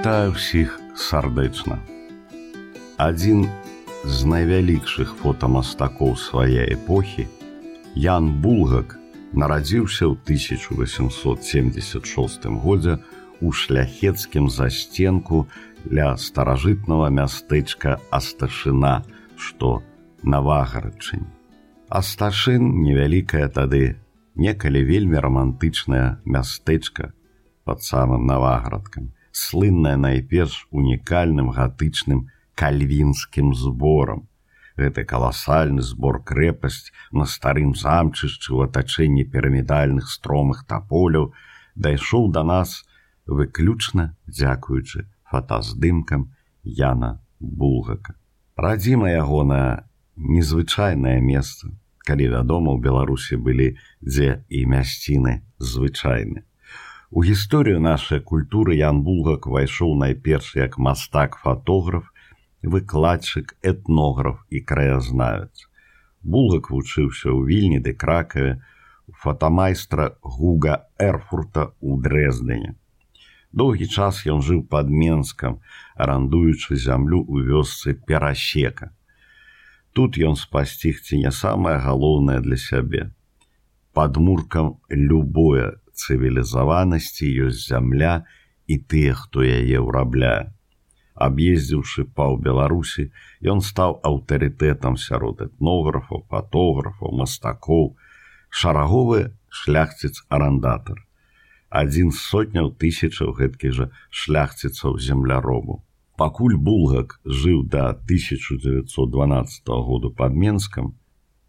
Вітаю ўсіх сардэчна. Адзін з найвялікшых фотамастакоў свае эпохі, Ян Булгак нарадзіўся ў 1876 годзе у шляхецкім засценку ля старажытнага мястэчка Асташына, што на вагарчыне. Асташын невялікая тады, некалі вельмі рамантычнае мястэчка под самым наваградкам, слынная найперш унікальным гатычным кальвінскім зборам. Гэты каласальны збор крэпасць на старым замчышчы ў атачэнні пірамідальных стромых таполяў дайшоў да нас выключна дзякуючы фотаздымкам Яна Булгака. Радзіма ягоная незвычайнае месца, калі вядома, у Беларусі былі дзе і мясціны звычайны. У гісторыю нашай культуры Ян Булгак увайшоў найперш як мастак-фатограф, выкладчык, этнограф і краязнавец. Булгак вучыўся ў вільні ды кракаве, фотамайстра Гуга Эрфурта ў Дрэздыне. Доўгі час ён жыў пад Менскам, арандуючы зямлю ў вёсцы перасека. Тут ён спасціг ці не самае галоўнае для сябе. Падмуркам любое цывілізаванасці ёсць зямля і тыя, хто яе ўрабляе. Аб'ездзіўшы паў Беларусі, ён стаў аўтарытэтам сярод этнографаў, фатографаў, мастакоў, шараговы шляхціц арандатар. Адзін з сотняў тысячаў гэткіх жа шляхціцаў земляробу. Пакуль булгак жыў да 1912 году пад Менскам,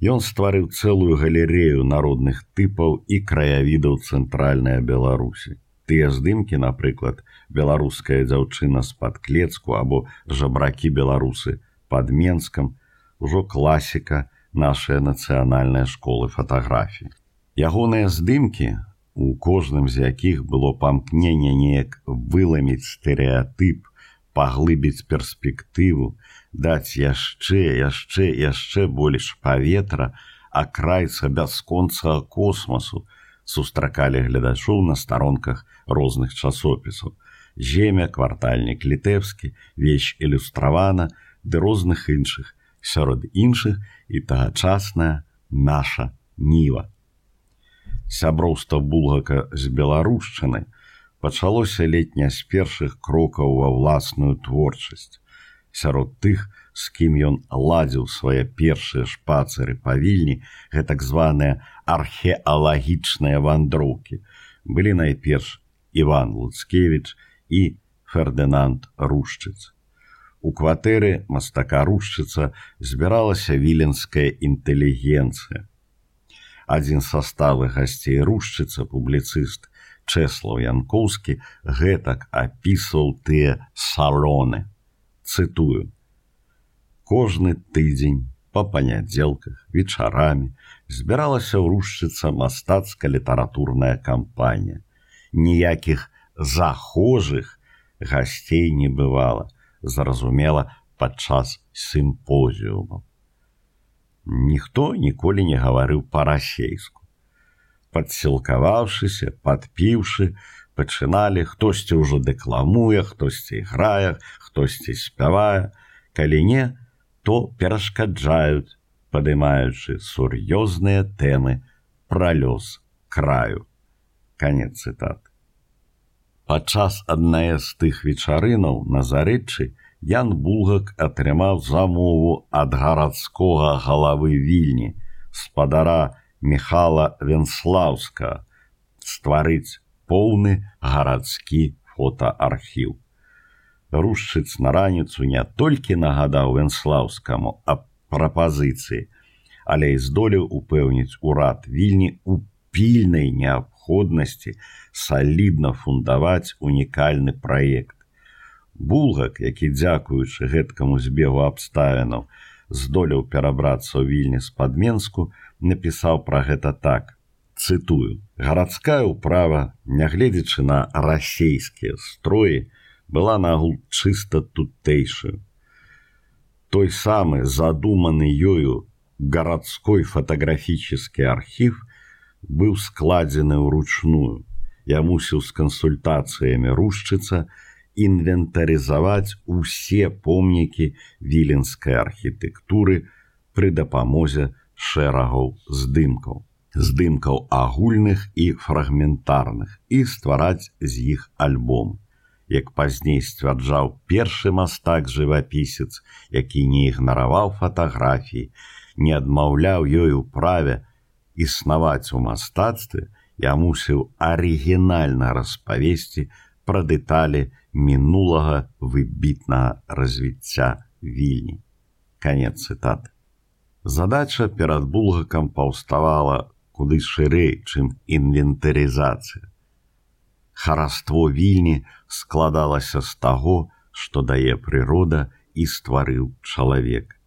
Ён стварыў цэлую галерею народных тыпаў і краявідаў цэнтральная Беларусі. Тыя здымкі, напрыклад, беларуская дзяўчына з-пад клецку або жабракі беларусы пад Менскам, ужо класіка нашай нацыянальнай школы фатаграфіі. Ягоныя здымкі, у кожным з якіх было памкненне неяк выламіць стэеатып, паглыбіць перспектыву, даць яшчэ яшчэ яшчэ больш паветра акрайца бясконцага космасу сустракалі гледачоў на старонках розных часопісаў. Земя квартальнік літэўскі вещь ілюстравана ды розных іншых сярод іншых і тагачасная наша ніва. Сяброўства булгака з беларушчынай пачалося летня з першых крокаў ва ўласную творчасць сярод тых, з кім ён ладзіў свае першыя шпацары павільні, гэтак званыя археалагічныя вандроўкі, былі найперш Іван Луцкевич і Фердынанд Рушчыц. У кватэры мастака рушчыца збіралася віленская інтэлігенцыя. Адзін са сталых гасцей рушчыца публіцыст Чэслаў Янкоўскі гэтак апісваў тыя салоны цытую кожны тыдзень по панядзелках вечарамі збіралася ўрушчыцца мастацка-літаратурная кампанія. Ніякіх захожых гасцей не бывала зразумела падчас сімпозіуму ніхто ніколі не гаварыў па-расейску. Падсілкаваўшыся падпіўшы пачыналі хтосьці ўжо дэкламуе хтосьці грае хтосьці спявае, калі не, то перашкаджаюць, падымаючы сур'ёзныя тэмы пра лёс краю. Канец цытат. Падчас аднае з тых вечарынаў на зарэчы Ян Булгак атрымаў замову ад гарадскога галавы вільні, спадара Михала Венслаўска стварыць поўны гарадскі фотоархіў рушчыц на раніцу не толькі нагадаў венслаўскаму аб прапазіцыі, але і здолеў упэўніць урад вільні у пільнай неабходнасці салідна фундаваць унікальны праект. Булгак, які дзякуючы гэткаму збегу абставінаў, здолеў перабрацца ў вільні з падменску, напісаў пра гэта так. Цытую: гарадская ўправа, нягледзячы на расейскія строі, была нагул чыста тутэйшую. Той самы задуманы ёю гарадской фотаграфічны архів быў складзены ўручную. Я мусіў з кансультацыямі рушчыца інвентарызаваць усе помнікі віленскай архітэктуры пры дапамозе шэрагаў здымкаў здымкаў агульных і фрагментарных і ствараць з іх альбом як пазней сцвярджаў першы мастак жывапісец які не ігнараваў фатаграфіі не адмаўляў ёй у праве існаваць у мастацтве я мусіў арыгінальна распавесці пра дэталі мінулага выбітнага развіцця вільні. Канец цытаты. Задача перад булгакам паўставала куды шырэй, чым інвентарызацыя. Хараство вільні складалася з таго, што дае прырода і стварыў чалавек.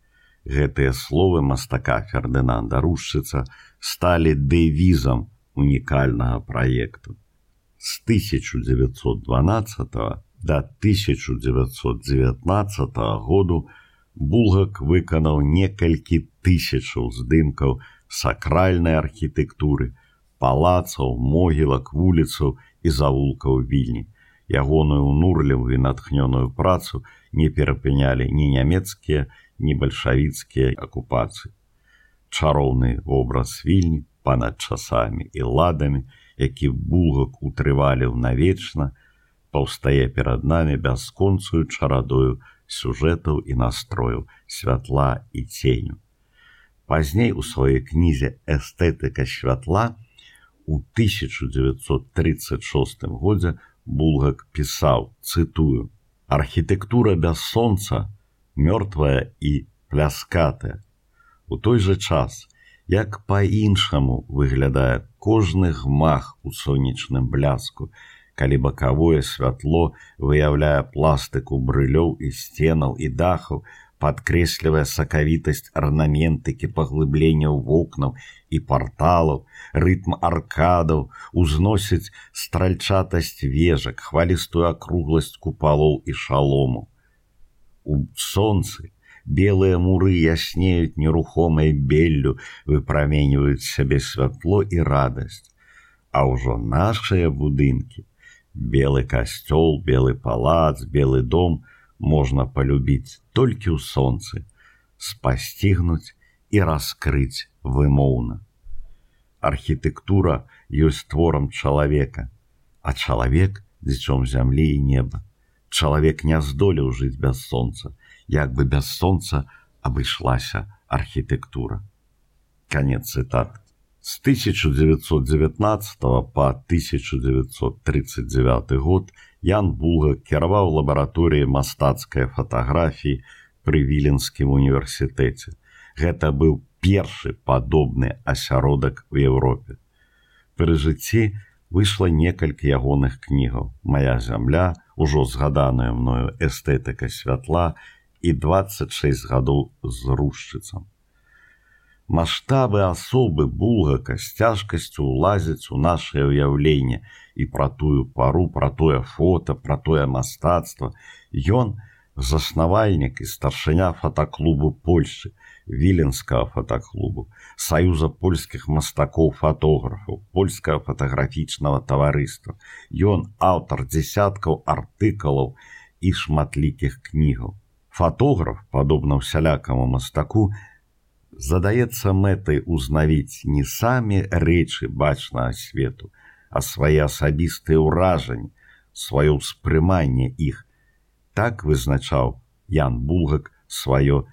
Гэтыя словы мастака Фердынанда Рушчыца сталі дэвізам унікальнага праекту. З 1912 до 1919 году Булгак выканаў некалькі тысячаў здымкаў сакральнай архітэктуры, палацаў, могілак, вуліцаў і завулкаў вільні. Ягоную унурлівую і натхнёную працу не перапынялі ні нямецкія, ні бальшавіцкія акупацыі. Чароўны вобраз вільні панад часамі і ладамі, які булгак утрываліў навечна, паўстае перад намі бясконцую чарадою сюжэтаў і настрою святла і ценю. Пазней у сваёй кнізе эстэтыка святла у 1936 годзе булгак пісаў цытую архітэктура без сонца мёртвая і пляскатая. У той жа час як па-іншаму выглядае кожны гмах у сонечным бляску калі бакавое святло выяўляе пластыку брылёў і сценаў і дахаў, падкрэслівае сакавітасць арнаментыкі паглыбленняў вокнаў і парталаў, рытм аркадаў, узносіць стральчатасць вежак, хвалістую акругласць купалоў і шалому. У сонцы белыя муры яснеюць нерухомай беллю, выпраменьваюць сябе святло і радасць. А ўжо нашыя будынкі, белы касцёл белы палац белы дом можна полюбіць толькі ў сонцы спасцігнуць і раскрыць вымоўна архітэктура ёсць творам чалавека а чалавек дзічом зямлі і неба. Чалавек не здолеў жыць без сонца як бы без сонца абышлася архітэктура конец цытаты С 1919 по 1939 год Ян Буга кіраваў лабараторыі мастацкай фатаграфіі пры віленскім універсітэце. Гэта быў першы падобны асяродак у Еўропе. Пры жыцці выйшла некалькі ягоных кнігаў. Мая зямля, ужо згаданая мною эстэтыка святла і 26 гадоў з рушчыцам маштабы асобы булгака з цяжкасцю ўлазяць у нашее ўяўленне і пра тую пару пра тое фото пра тое мастацтва. Ён заснавальнік і старшыня фотоклубу польшчы віленскага фотоклубу саюза польскіх мастакоў фатографаў польскага фотаграфічнага таварыства. Ён аўтар дзясяткаў артыкулаў і шматлікіх кнігаў. Фотограф падобна ўсялякаму мастаку задаецца мэтай узнавіць не самі рэчы бачнага свету, а свае асабістыя ўражанні, сваё ўспрыманне іх. Так вызначаў Ян Булгак сваё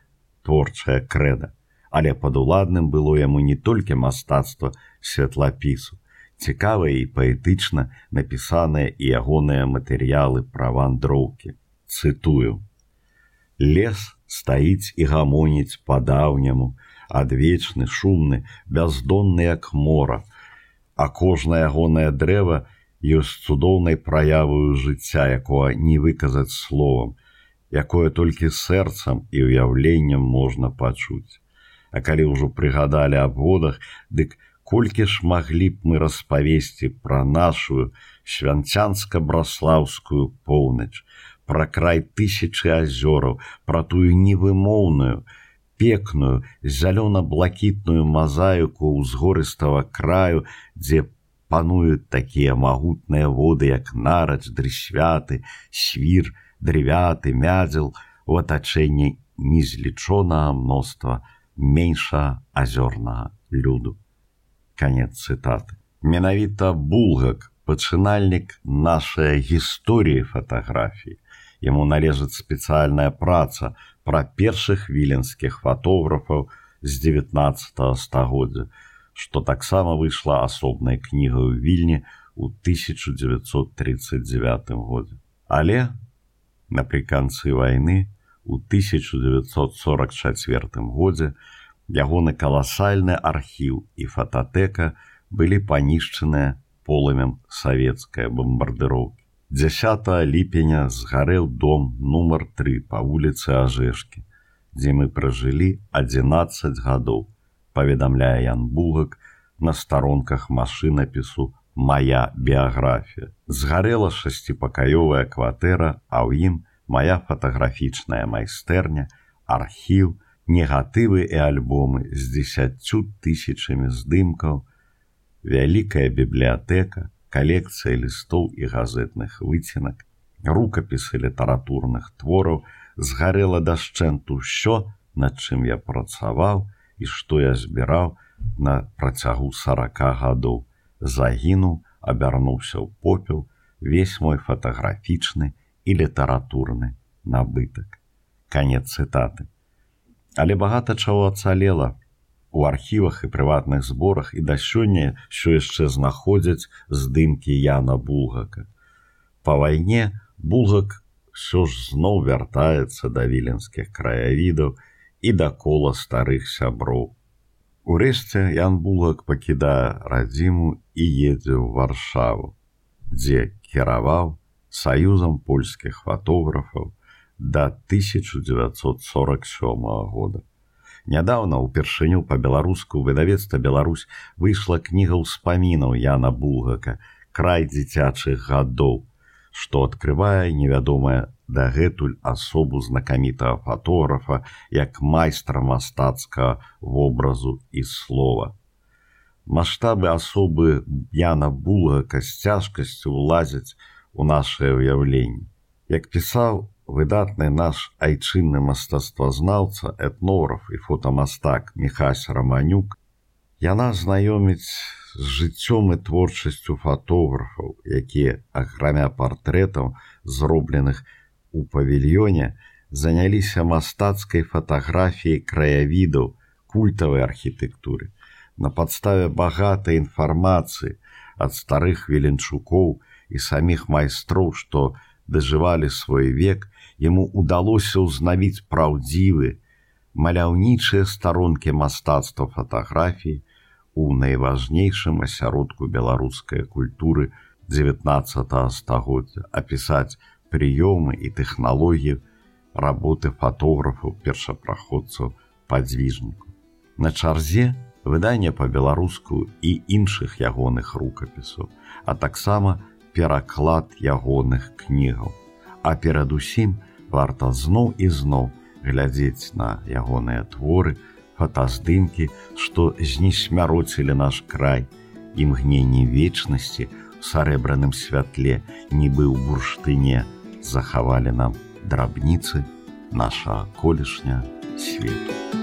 творчае крэда, але падуладным было яму не толькі мастацтва светлапісу, цікавыя і паэтычна напісаныя і ягоныя матэрыялы пра вандроўкі. Цытую: Лес стаіць і гамоніць па-даўняму, адвечны шумны бяздонны як мора а кожнае ягонае дрэва ёсць цудоўнай праяваю жыцця якога не выказаць словам якое толькі сэрцам і ўяўленнем можна пачуць. А калі ўжо прыгадалі аб водах дык колькі ж маглі б мы распавесці пра нашу свянцянска-браслаўскую поўнач пра край тысячы азёраў пра тую невымоўную пекную зялёна-блакітную мазаіку ўзгорыстага краю, дзе пануюць такія магутныя воды, як нарач, дрысвяты, свір, дрывяты, мядзел у атачэнні незлічонага мноства менша азёрнага люду. Канец цытаты. Менавіта булгак, пачынальнік нашай гісторыі фатаграфіі. Яму належыць спецыяльная праца пра першых віленскіх фатографаў з 19 стагоддзя, што таксама выйшла асобнай кнігай у вільні ў 1939 годзе. Але напрыканцы вайны у 1944 годзе ягоны каласальны архіў і фототэка былі панішчаныя полымем савецкай бомбардыроўкі. 10 ліпеня згарэў дом нумар 3 па вуліцы Ажэшкі, дзе мы пражылі 11 гадоў, паведамляе Ян Бугак на старонках машынапісу моя біяграфія. Згарэла шасціпакаёвая кватэра, а ў ім моя фатаграфічная майстэрня, архіў, негатывы і альбомы з дзесяцю тысячамі здымкаў, вялікая бібліятэка, калекцыя лістоў і газетных выцінак, рукапісы літаратурных твораў згарэла дашчэнту ўсё, над чым я працаваў і што я збіраў на працягу сорока гадоў загінуў, абярнуўся ў попел, весь мой фатаграфічны і літаратурны набытак. Канец цытаты. Але багата чаго ацалела у архівах і прыватных зборах і да сёння що яшчэ знаходзяць здымкі Яна Булгака. Па вайне Булгак ўсё ж зноў вяртаецца да віленскіх краявідаў і да кола старых сяброў Урэшце Ян Булак пакідае радзіму і едзе ў варшаву, дзе кіраваў саюзам польскіх фатографаў да 1947 года. Нядаўна ўпершыню па-беларуску выдавецтва Беларусь выйшла кніга ўспамінаў Яна Булгака, край дзіцячых гадоў, што адкрывае невядомая дагэтуль асобу знакамітага фатографа як майстра мастацкага вобразу і слова. Маштабы асобы Яна Булгака з цяжкасцю ўлазяць у нашее ўяўленне. Як пісаў выдатны наш айчынны мастацтвазнаўца, этнограф і фотамастак Михась Раманюк, яна знаёміць з жыццём і творчасцю фатографаў, якія, акрамя партрэтаў, зробленых у павільёне заняліся мастацкай фатаграфіяй краявідаў культавай архітэктуры. На падставе багатай інфармацыі ад старых веленчукоў і саміх майстроў, што дажывалі свой век, яму удалося ўзнавіць праўдзівы, маляўнічыя старонкі мастацтва фатаграфіі у найважнейшым асяродку беларускай культуры 19 стагоддзя апісаць прыёмы і тэхналогіі работы фатографаў першапраходцаў падзвіжніку. На чарзе выданне па-беларуску і іншых ягоных рукапісаў, а таксама пераклад ягоных кнігаў. А перадусім варта зноў і зноў глядзець на ягоныя творы, фотаздымкі, што знесмяроцілі наш край, імгненні вечнасці, сарэбраным святле, нібы ў бурштыне, захавалі нам драбніцы наша колішня свету.